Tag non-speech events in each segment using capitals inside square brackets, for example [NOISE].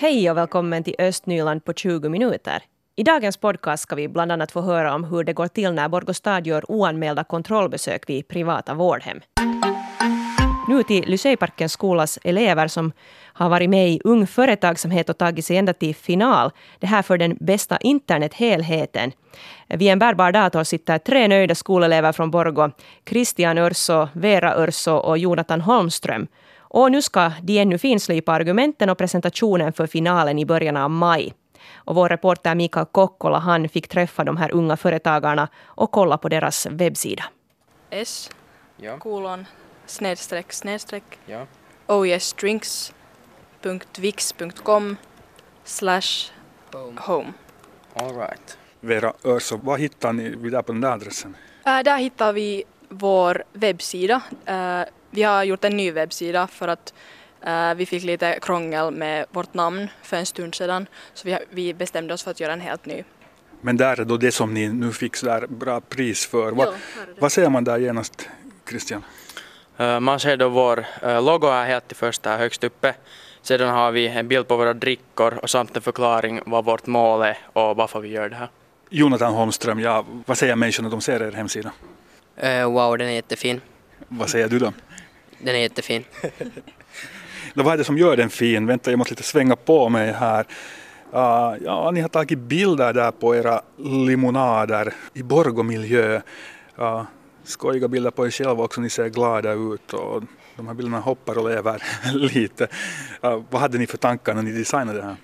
Hej och välkommen till Östnyland på 20 minuter. I dagens podcast ska vi bland annat få höra om hur det går till när Borgostad gör oanmälda kontrollbesök vid privata vårdhem. Nu till Lyseiparkens skolas elever som har varit med i Ung Företagsamhet och tagit sig ända till final. Det här för den bästa internethelheten. Vid en bärbar dator sitter tre nöjda skolelever från Borgo. Christian Örso, Vera Örso och Jonathan Holmström. Och nu ska de ännu finslipa argumenten och presentationen för finalen i början av maj. Och vår reporter Mikael Kokkola han fick träffa de här unga företagarna och kolla på deras webbsida. S Ja, kolon snedstreck snedstreck ja. oysdrinks.wix.com slash home. All right. Vera Örso, vad hittar ni vid där på den där adressen? Äh, där hittar vi vår webbsida. Äh, vi har gjort en ny webbsida för att äh, vi fick lite krångel med vårt namn för en stund sedan. Så vi, vi bestämde oss för att göra en helt ny. Men där är då det som ni nu fick så där bra pris för. Är det. vad säger man där genast, Christian? Eh, Man ser då vår eh, logo här helt till första högst uppe. Sedan har vi en bild på våra drickor och samt en förklaring vad vårt mål är och varför vi gör det här. Jonathan Holmström, ja, vad säger människorna när de ser er hemsida? Eh, wow, den är jättefin. Vad säger du då? Den är jättefin. [LAUGHS] Då, vad är det som gör den fin? Vänta, jag måste lite svänga på mig här. Uh, ja, ni har tagit bilder där på era limonader i Borgomiljö. Uh, skojiga bilder på er själva också, ni ser glada ut och de här bilderna hoppar och lever [LAUGHS] lite. Uh, vad hade ni för tankar när ni designade det här?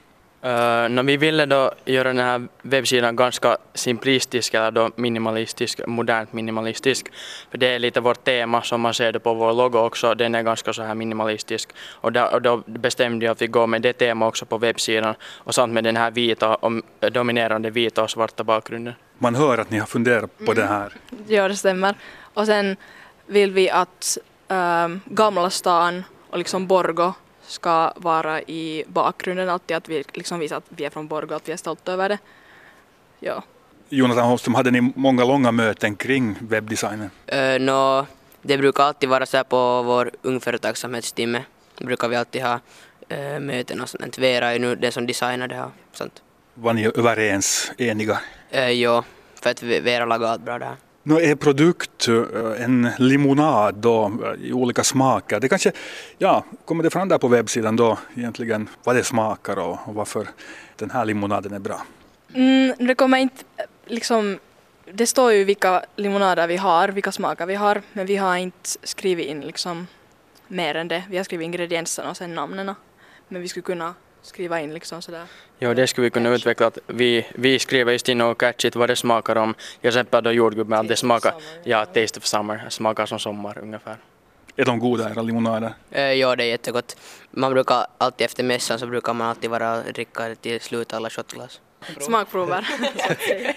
Uh, när vi ville då göra den här webbsidan ganska simplistisk eller då minimalistisk, modernt minimalistisk. För det är lite vårt tema som man ser det på vår logo också, den är ganska så här minimalistisk. Och, där, och då bestämde jag att vi går med det tema också på webbsidan och samt med den här vita, och dominerande vita och svarta bakgrunden. Man hör att ni har funderat på det här. Ja, det stämmer. Och sen vill vi att ähm, Gamla stan och liksom Borgo ska vara i bakgrunden alltid, att vi liksom visar att vi är från Borgo, att vi är stolta över det. Ja. Jonathan Holmström, hade ni många långa möten kring webbdesignen? Uh, nå, det brukar alltid vara så här på vår ungföretagsamhetstimme. brukar vi alltid ha uh, möten och sånt. Vera är nu den som designar det här. Sånt. Var ni överens, eniga? Uh, ja, för att Vera lagar allt bra där. Nu är produkt eh, en limonad då, i olika smaker. Det kanske, ja, kommer det fram där på webbsidan då egentligen vad det smakar och, och varför den här limonaden är bra? Mm, det kommer inte liksom det står ju vilka limonader vi har, vilka smaker vi har, men vi har inte skrivit in liksom mer än det. Vi har skrivit ingredienserna och sen namnen. Men vi skulle kunna skriva in liksom sådär. Ja, det skulle vi kunna utveckla. Att vi, vi skriver just in något catchigt vad det smakar om. Till exempel då jordgubbar, att det smakar, summer. ja, taste of summer, smakar som sommar ungefär. Är de goda era limonader? Uh, ja, det är jättegott. Man brukar alltid efter mässan så brukar man alltid vara dricka till slut alla shotglas. [LAUGHS] Smakprover. [LAUGHS]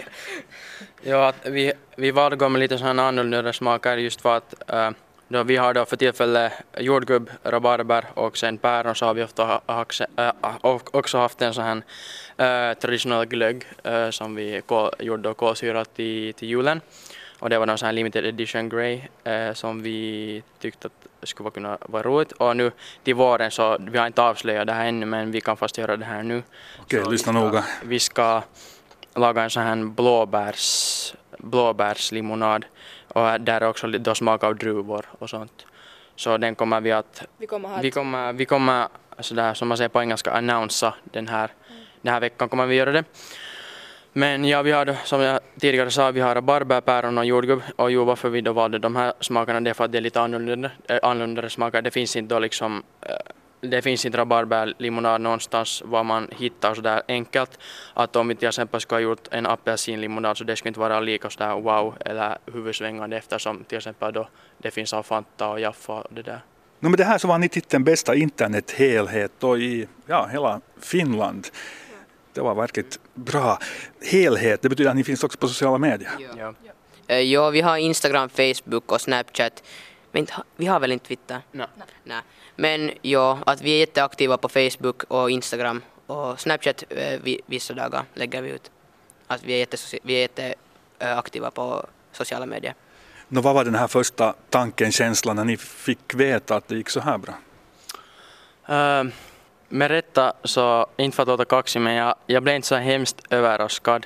Ja, att vi, vi valde att gå med lite sådana annorlunda smaker just för att äh, då vi har då för tillfället jordgubb, rabarber och sen päron så har vi ofta äh, också haft en sån här äh, traditionell glögg äh, som vi gjorde och kolsyrat till, till julen. Och det var någon sån här limited edition grey äh, som vi tyckte att skulle kunna vara roligt. Och nu till våren så, vi har inte avslöjat det här ännu men vi kan fast göra det här nu. Okej, Så lyssna vi ska, noga. Vi ska laga en sån här blåbärs, blåbärslimonad och där är också då smak av druvor och sånt. Så den kommer vi att, Vi kommer ha vi kommer, vi kommer sådär som man säger på engelska annonsa den här, den här veckan kommer vi göra det. Men ja, vi har som jag tidigare sa, vi har rabarber, päron och jordgubb. Och jo, varför vi då valde de här smakerna, det är för att det är lite annorlunda, äh, annorlunda smaker. Det finns inte då liksom, äh, det finns inte rabarberlimonad någonstans var man hittar sådär enkelt. Att om vi till exempel skulle ha gjort en apelsinlimonad så det skulle inte vara lika sådär wow eller huvudsvängande eftersom till exempel då det finns av Fanta och Jaffa och det där. No, men det här så var ni titeln bästa internethelhet då i ja, hela Finland. Det var verkligt bra. Helhet, det betyder att ni finns också på sociala medier. Ja. Ja, vi har Instagram, Facebook och Snapchat. Men inte vi har väl inte Twitter? Nej. Nej. Men ja, att vi är jätteaktiva på Facebook och Instagram och Snapchat eh, vi, vissa dagar lägger vi ut. Att vi är jätteaktiva vi är jätte, eh, på sociala medier. Nå, vad var den här första tanken, känslan när ni fick veta att det gick så här bra? Uh, med rätta så, inte för att låta kaxig, men jag, jag blev inte så hemskt överraskad.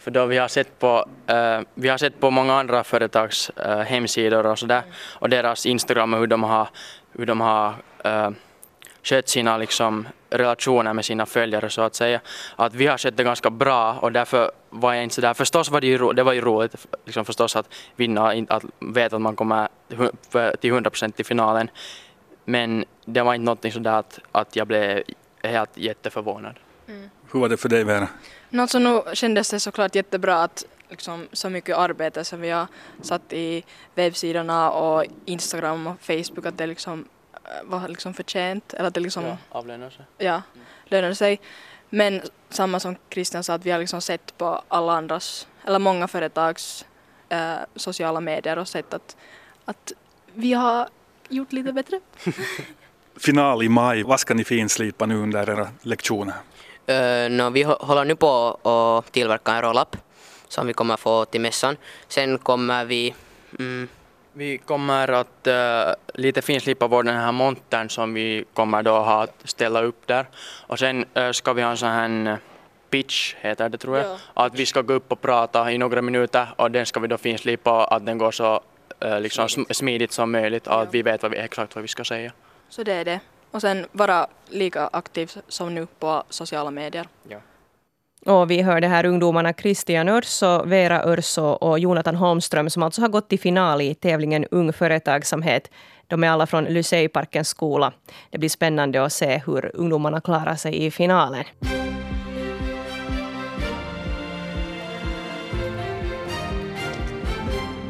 För då vi har sett på, uh, vi har sett på många andra företags uh, hemsidor och sådär och deras Instagram och hur de har, hur de har uh, skött sina liksom, relationer med sina följare så att säga. Att vi har skött det ganska bra och därför var jag inte sådär, förstås var det ju, det var ju roligt liksom förstås att vinna, att veta att man kommer till 100% till finalen. Men det var inte någonting sådär att, att jag blev helt jätteförvånad. Mm. Hur var det för dig Vera? Något som nu kändes det såklart jättebra att liksom, så mycket arbete som vi har satt i webbsidorna och Instagram och Facebook att det liksom eh, var liksom förtjänt. Eller att det liksom, ja, avlönar sig. Ja, lönade sig. Men samma som Christian sa att vi har liksom sett på alla andras, eller många företags äh, sociala medier och sett att, att vi har gjort lite bättre. [LAUGHS] Final i maj, vad ska ni finslipa nu under era lektioner? Uh, no, vi håller nu på att tillverka en roll-up som vi kommer få till mässan. Sen kommer vi... Mm, vi kommer att uh, lite finslipa vår den här montern som vi kommer då ha att ställa upp där. Och sen uh, ska vi ha en sån här pitch, heter det tror jag. Ja. Att vi ska gå upp och prata i några minuter och den ska vi då finslipa att den går så uh, liksom smidigt som möjligt och att vi vet vad vi, exakt vad vi ska säga. Så det är det. Och sen vara lika aktiv som nu på sociala medier. Ja. Och vi hörde här ungdomarna Christian Örso, Vera Örso och Jonathan Holmström som alltså har gått till final i tävlingen Ung företagsamhet. De är alla från Lyseiparkens skola. Det blir spännande att se hur ungdomarna klarar sig i finalen.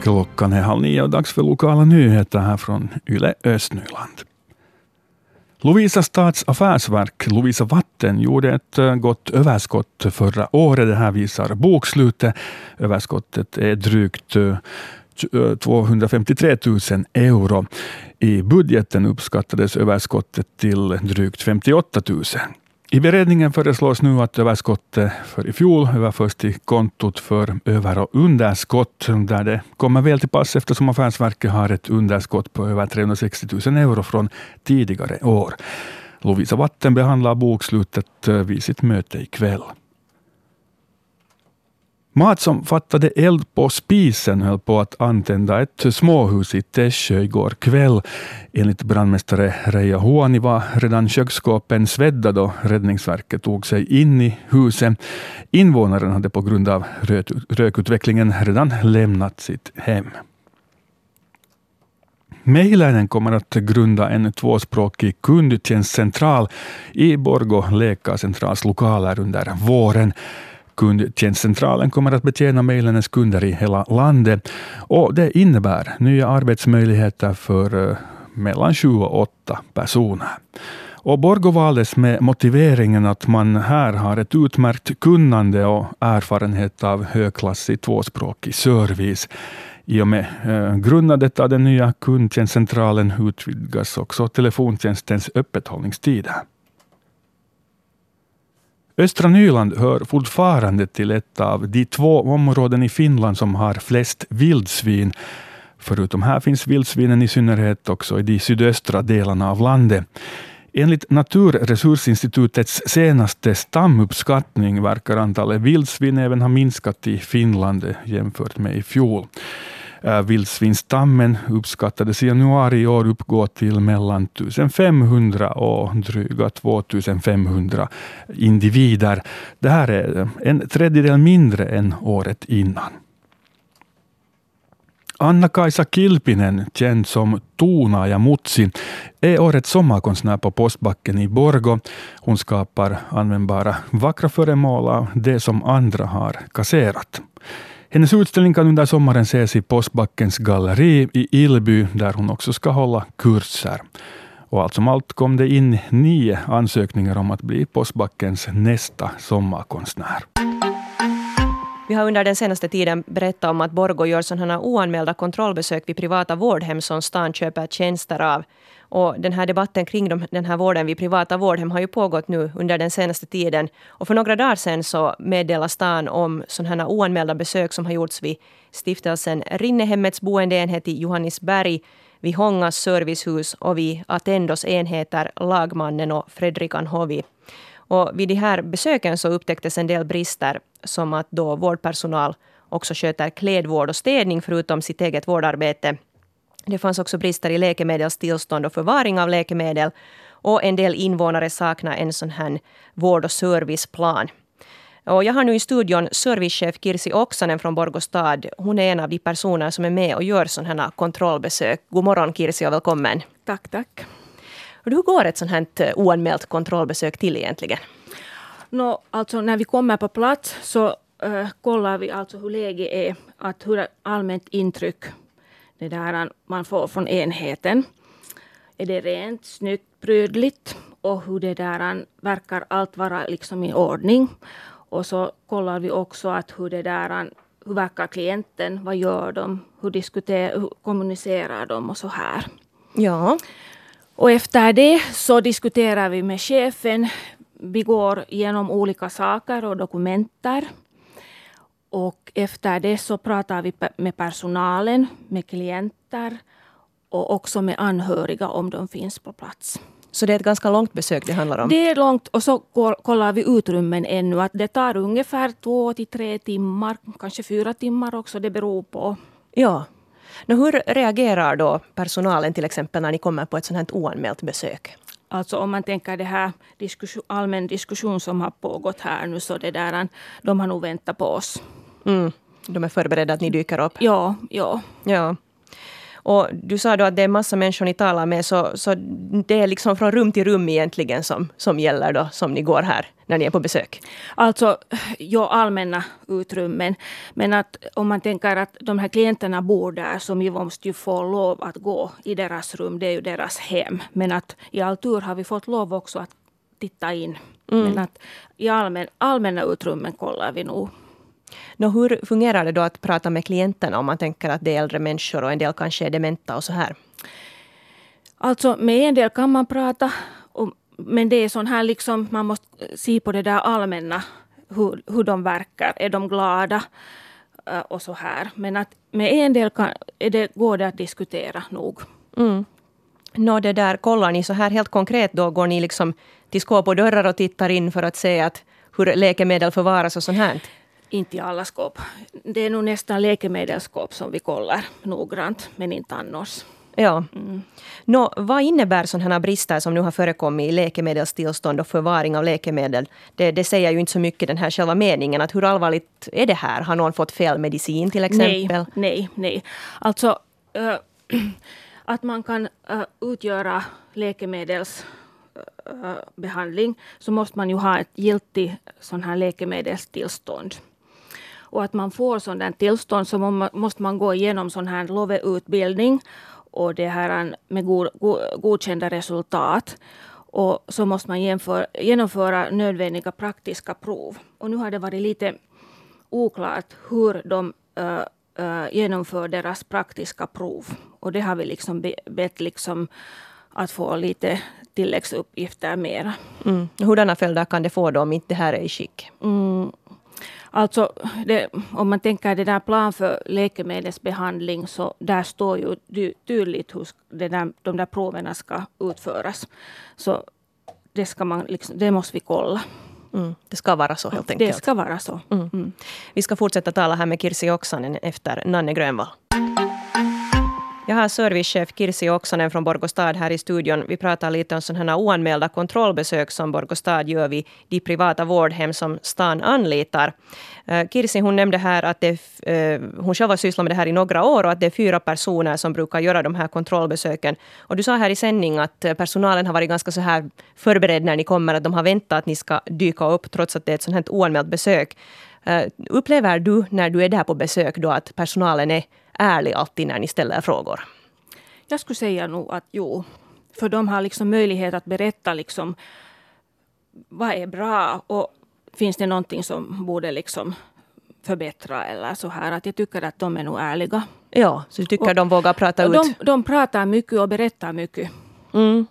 Klockan är halv nio och dags för lokala nyheter här från Yle Östnyland. Lovisa stads affärsverk Lovisa Vatten gjorde ett eh, gott överskott förra året. Det här visar bokslutet. Överskottet är drygt eh, 253 000 eh, euro. I budgeten uppskattades överskottet till drygt 58 000. I beredningen föreslås nu att överskottet för i fjol överförs till kontot för över och underskott, där det kommer väl till pass eftersom Affärsverket har ett underskott på över 360 000 euro från tidigare år. Lovisa Vatten behandlar bokslutet vid sitt möte ikväll. Mat som fattade eld på spisen höll på att antända ett småhus i Tässjö igår kväll. Enligt brandmästare Reija Huani var redan köksskåpen svedda då Räddningsverket tog sig in i huset. Invånaren hade på grund av rökutvecklingen redan lämnat sitt hem. Mehiläinen kommer att grunda en tvåspråkig kundtjänstcentral i Borgo läkarcentrals lokaler under våren. Kundtjänstcentralen kommer att betjäna Mejlenens kunder i hela landet och det innebär nya arbetsmöjligheter för eh, mellan 7 och 8 personer. Och Borgo valdes med motiveringen att man här har ett utmärkt kunnande och erfarenhet av högklassig tvåspråkig service. I och med eh, grundandet av den nya kundtjänstcentralen utvidgas också telefontjänstens öppethållningstider. Östra Nyland hör fortfarande till ett av de två områden i Finland som har flest vildsvin. Förutom här finns vildsvinen i synnerhet också i de sydöstra delarna av landet. Enligt Naturresursinstitutets senaste stamuppskattning verkar antalet vildsvin även ha minskat i Finland jämfört med i fjol. Vildsvinstammen vildsvinsstammen uppskattades i januari i år uppgå till mellan 1500 och dryga 2500 individer. Det här är äh, en tredjedel mindre än året innan. Anna-Kaisa Kilpinen, känd som Tuna ja Mutsi, är årets sommarkonstnär på Postbacken i Borgo. Hon skapar användbara vackra föremål av det som andra har kasserat. Hennes utställning kan under sommaren ses i Postbackens galleri i Ilby, där hon också ska hålla kurser. Och allt som allt kom det in nio ansökningar om att bli Postbackens nästa sommarkonstnär. Vi har under den senaste tiden berättat om att Borgo gör sådana oanmälda kontrollbesök vid privata vårdhem som stan köper tjänster av. Och den här debatten kring de, den här vården vid privata vårdhem har ju pågått nu under den senaste tiden. Och för några dagar sedan så meddelade stan om sådana här oanmälda besök som har gjorts vid stiftelsen Rinnehemmets boendeenhet i Johannisberg vid Hångas servicehus och vid Attendos enheter Lagmannen och Fredrikan Hovi. Och vid de här besöken så upptäcktes en del brister som att då vårdpersonal också sköter klädvård och städning förutom sitt eget vårdarbete. Det fanns också brister i läkemedelstillstånd och förvaring av läkemedel och en del invånare saknar en sån här vård och serviceplan. Och jag har nu i studion servicechef Kirsi Oksanen från Borgostad. Hon är en av de personer som är med och gör sådana här kontrollbesök. God morgon Kirsi och välkommen. Tack, tack. Hur går ett sådant här eh, oanmält kontrollbesök till egentligen? No, alltså när vi kommer på plats så uh, kollar vi alltså hur läget är, att hur allmänt intryck det där man får från enheten. Är det rent, snyggt, prydligt och hur det där verkar allt vara liksom i ordning. Och så kollar vi också att hur det där hur verkar klienten, vad gör de, hur, diskuterar, hur kommunicerar de och så här. Ja. Och efter det så diskuterar vi med chefen. Vi går igenom olika saker och dokumenter. Och efter det så pratar vi med personalen, med klienter och också med anhöriga om de finns på plats. Så det är ett ganska långt besök det handlar om? Det är långt och så kollar vi utrymmen ännu. Att det tar ungefär två till tre timmar, kanske fyra timmar också. Det beror på. Ja. Nå, hur reagerar då personalen till exempel när ni kommer på ett sånt här oanmält besök? Alltså om man tänker det här diskussion, allmän diskussion som har pågått här nu så det där, de har nog väntat på oss. Mm. De är förberedda att ni dyker upp? Ja, ja. ja. Och du sa då att det är massa människor ni talar med, så, så det är liksom från rum till rum egentligen som, som gäller då, som ni går här när ni är på besök? Alltså, ja, allmänna utrymmen. Men att om man tänker att de här klienterna bor där, så vi måste ju få lov att gå i deras rum. Det är ju deras hem. Men att i all tur har vi fått lov också att titta in. Mm. Men att i allmän, allmänna utrymmen kollar vi nog Nå, hur fungerar det då att prata med klienterna om man tänker att det är äldre människor och en del kanske är dementa och så här? Alltså med en del kan man prata, men det är sån här liksom, man måste se på det där allmänna, hur, hur de verkar. Är de glada? Eh, och så här. Men att med en del kan, det, går det att diskutera nog. Mm. Nå, det där, kollar ni så här helt konkret då? Går ni liksom till skåp och dörrar och tittar in för att se att hur läkemedel förvaras och sånt här? Inte i alla skåp. Det är nog nästan läkemedelsskåp som vi kollar noggrant, men inte annars. Ja. Mm. Nå, vad innebär sådana här brister som nu har förekommit i läkemedelstillstånd och förvaring av läkemedel? Det, det säger ju inte så mycket den här själva meningen. Att hur allvarligt är det här? Har någon fått fel medicin till exempel? Nej, nej. nej. Alltså, äh, [CLEARS THROAT] att man kan äh, utgöra läkemedelsbehandling äh, så måste man ju ha ett giltigt sån här läkemedelstillstånd. Och att man får sådant tillstånd så måste man gå igenom sån här LOVE-utbildning och det här med god, god, godkända resultat. Och så måste man genomföra nödvändiga praktiska prov. Och nu har det varit lite oklart hur de uh, uh, genomför deras praktiska prov. Och det har vi liksom be, bett liksom att få lite tilläggsuppgifter mera. Mm. Hurdana följder kan det få då om inte det här är i skick? Mm. Alltså, det, om man tänker det där plan för läkemedelsbehandling så där står ju tydligt hur där, de där proverna ska utföras. Så det, ska man liksom, det måste vi kolla. Mm, det ska vara så helt enkelt. Det ska vara så. Mm. Mm. Vi ska fortsätta tala här med Kirsi Oksanen efter Nanne Grönvall. Jag har servicechef Kirsi Oksanen från Borgostad här i studion. Vi pratar lite om sådana oanmälda kontrollbesök som Borgostad gör vid de privata vårdhem som stan anlitar. Eh, Kirsi hon nämnde här att det, eh, hon själv har sysslat med det här i några år och att det är fyra personer som brukar göra de här kontrollbesöken. Och du sa här i sändning att eh, personalen har varit ganska så här förberedd när ni kommer, att de har väntat att ni ska dyka upp trots att det är ett sådant här oanmält besök. Upplever du när du är där på besök då att personalen är ärlig alltid när ni ställer frågor? Jag skulle säga nog att jo. För de har liksom möjlighet att berätta liksom vad är bra och finns det någonting som borde liksom förbättra eller så här. Att jag tycker att de är nog ärliga. Ja, så du tycker och, de vågar prata ut? De, de pratar mycket och berättar mycket. Mm.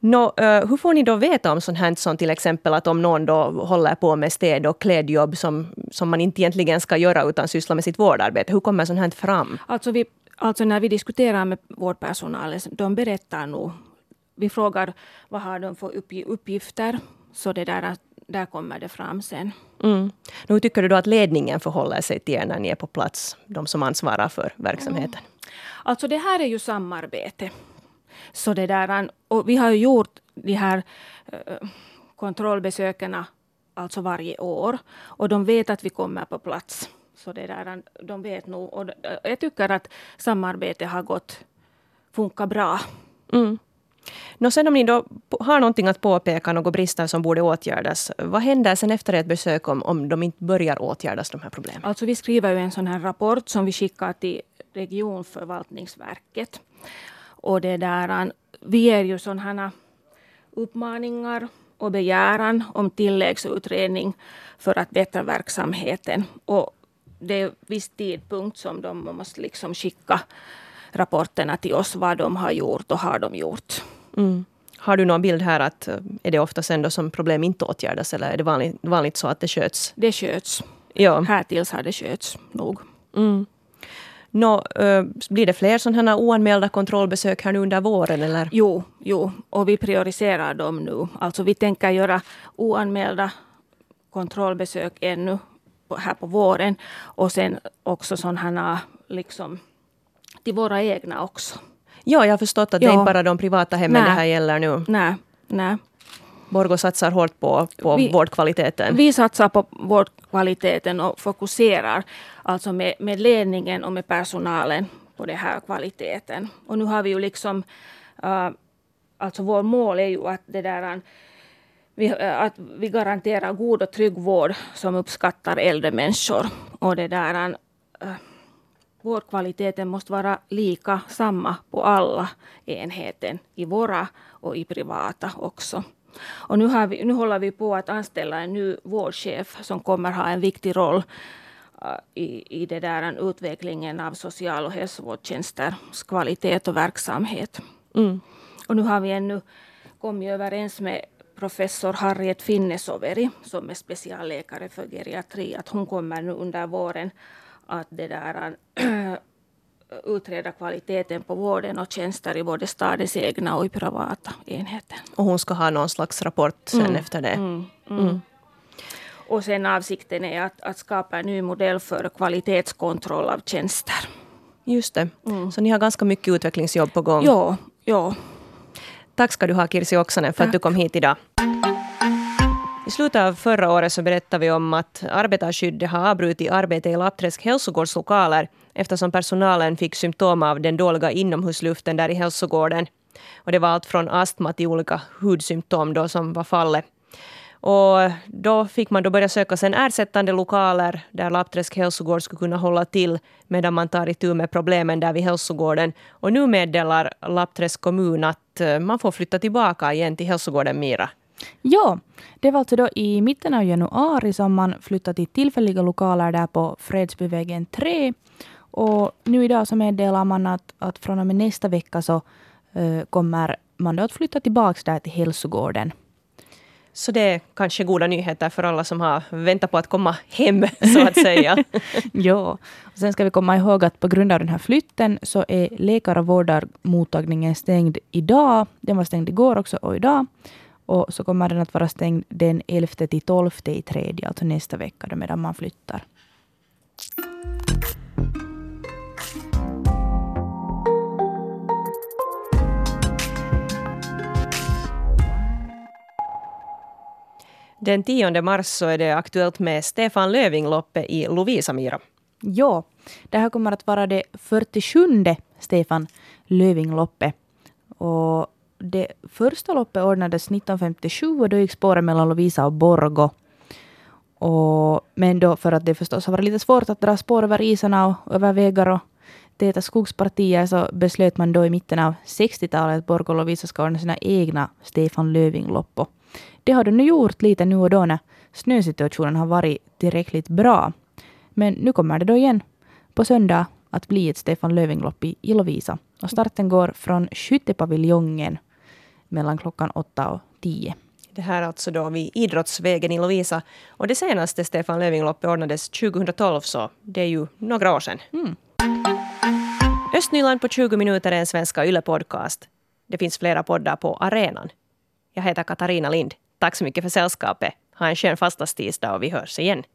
Nå, uh, hur får ni då veta om sånt här som till exempel att om någon då håller på med städ och klädjobb som, som man inte egentligen ska göra utan syssla med sitt vårdarbete. Hur kommer sånt här fram? Alltså vi, Alltså när vi diskuterar med vårdpersonalen, de berättar nog. Vi frågar vad har de för uppgifter, så det där, där kommer det fram sen. Mm. Hur tycker du då att ledningen förhåller sig till er när ni är på plats, de som ansvarar för verksamheten? Mm. Alltså det här är ju samarbete. Så det där, och vi har ju gjort de här uh, kontrollbesöken alltså varje år. Och de vet att vi kommer på plats. Så det där, de vet nog. Och jag tycker att samarbetet har gått, funkar bra. Mm. Nå, sen om ni då har någonting att påpeka, några brister som borde åtgärdas, vad händer sen efter ett besök om, om de inte börjar åtgärdas, de här problemen? Alltså vi skriver ju en sån här rapport som vi skickar till regionförvaltningsverket. Och det där, vi ger ju sådana uppmaningar och begäran om tilläggsutredning för att bättra verksamheten. Och det är viss tidpunkt som de måste liksom skicka rapporterna till oss, vad de har gjort och har de gjort. Mm. Har du någon bild här att eh, är det ofta sen då som problem inte åtgärdas eller är det vanligt, vanligt så att det sköts? Det sköts. Ja. Härtills har det sköts nog. Mm. Nå, äh, blir det fler sådana här oanmälda kontrollbesök här nu under våren? Eller? Jo, jo, och vi prioriterar dem nu. Alltså vi tänker göra oanmälda kontrollbesök ännu här på våren. Och sen också sådana liksom till våra egna också. Ja, jag har förstått att ja. det är inte bara de privata hemmen Nä. det här gäller nu. Nej, nej. Borgå satsar hårt på, på vi, vårdkvaliteten. Vi satsar på vårdkvaliteten och fokuserar alltså med, med ledningen och med personalen på den här kvaliteten. Och nu har vi ju liksom, uh, alltså vår mål är ju att det där vi, att vi garanterar god och trygg vård som uppskattar äldre människor. Och det där, uh, vårdkvaliteten måste vara lika, samma på alla enheter, i våra och i privata också. Och nu, har vi, nu håller vi på att anställa en ny vårdchef som kommer ha en viktig roll uh, i, i det där, utvecklingen av social och hälsovårdstjänsters kvalitet och verksamhet. Mm. Och nu har vi ännu kommit överens med professor Harriet Finnesoveri som är specialläkare för geriatri att hon kommer nu under våren att det där, utreda kvaliteten på vården och tjänster i både stadens egna och i privata enheter. Och hon ska ha någon slags rapport sen mm. efter det? Mm. Mm. mm. Och sen avsikten är att, att skapa en ny modell för kvalitetskontroll av tjänster. Just det. Mm. Så ni har ganska mycket utvecklingsjobb på gång? Ja. ja. Tack ska du ha Kirsi Oksanen för Tack. att du kom hit idag. I slutet av förra året så berättade vi om att arbetarskyddet har avbrutit arbete i Lappträsk hälsogårdslokaler eftersom personalen fick symptom av den dåliga inomhusluften där i hälsogården. Och det var allt från astma till olika hudsymptom då som var fallet. Och då fick man då börja söka sen ersättande lokaler där Lappträsk hälsogård skulle kunna hålla till medan man tar itu med problemen där vid hälsogården. Och nu meddelar Lappträsk kommun att eh, man får flytta tillbaka igen till hälsogården Mira. Ja, det var alltså då i mitten av januari som man flyttade till tillfälliga lokaler där på Fredsbyvägen 3. Och nu idag så meddelar man att, att från och med nästa vecka så uh, kommer man då att flytta tillbaka där till hälsogården. Så det är kanske goda nyheter för alla som har väntat på att komma hem, så att säga. [LAUGHS] ja. Och sen ska vi komma ihåg att på grund av den här flytten så är läkar och vårdarmottagningen stängd idag. Den var stängd igår också och idag. Och så kommer den att vara stängd den 11 till 12 i tredje, alltså nästa vecka, då medan man flyttar. Den 10 mars så är det aktuellt med Stefan Löfving-loppet i Lovisamira. Ja, det här kommer att vara det 47 Stefan Löfving-loppet. Och det första loppet ordnades 1957 och då gick spåren mellan Lovisa och Borgo. Och, men då för att det förstås har varit lite svårt att dra spår över isarna och över vägar och täta skogspartier så beslöt man då i mitten av 60-talet att Borgo och Lovisa ska ordna sina egna Stefan Löfving-lopp. Det har de nu gjort lite nu och då när snösituationen har varit tillräckligt bra. Men nu kommer det då igen på söndag att bli ett Stefan Löfving-lopp i Lovisa. Och starten går från skyttepaviljongen mellan klockan åtta och tio. Det här alltså då vid Idrottsvägen i Lovisa. Och det senaste Stefan Löfving-loppet ordnades 2012, så det är ju några år sedan. Mm. Östnyland på 20 minuter är en svenska Yle-podcast. Det finns flera poddar på arenan. Jag heter Katarina Lind. Tack så mycket för sällskapet. Ha en skön fastastisdag och vi hörs igen.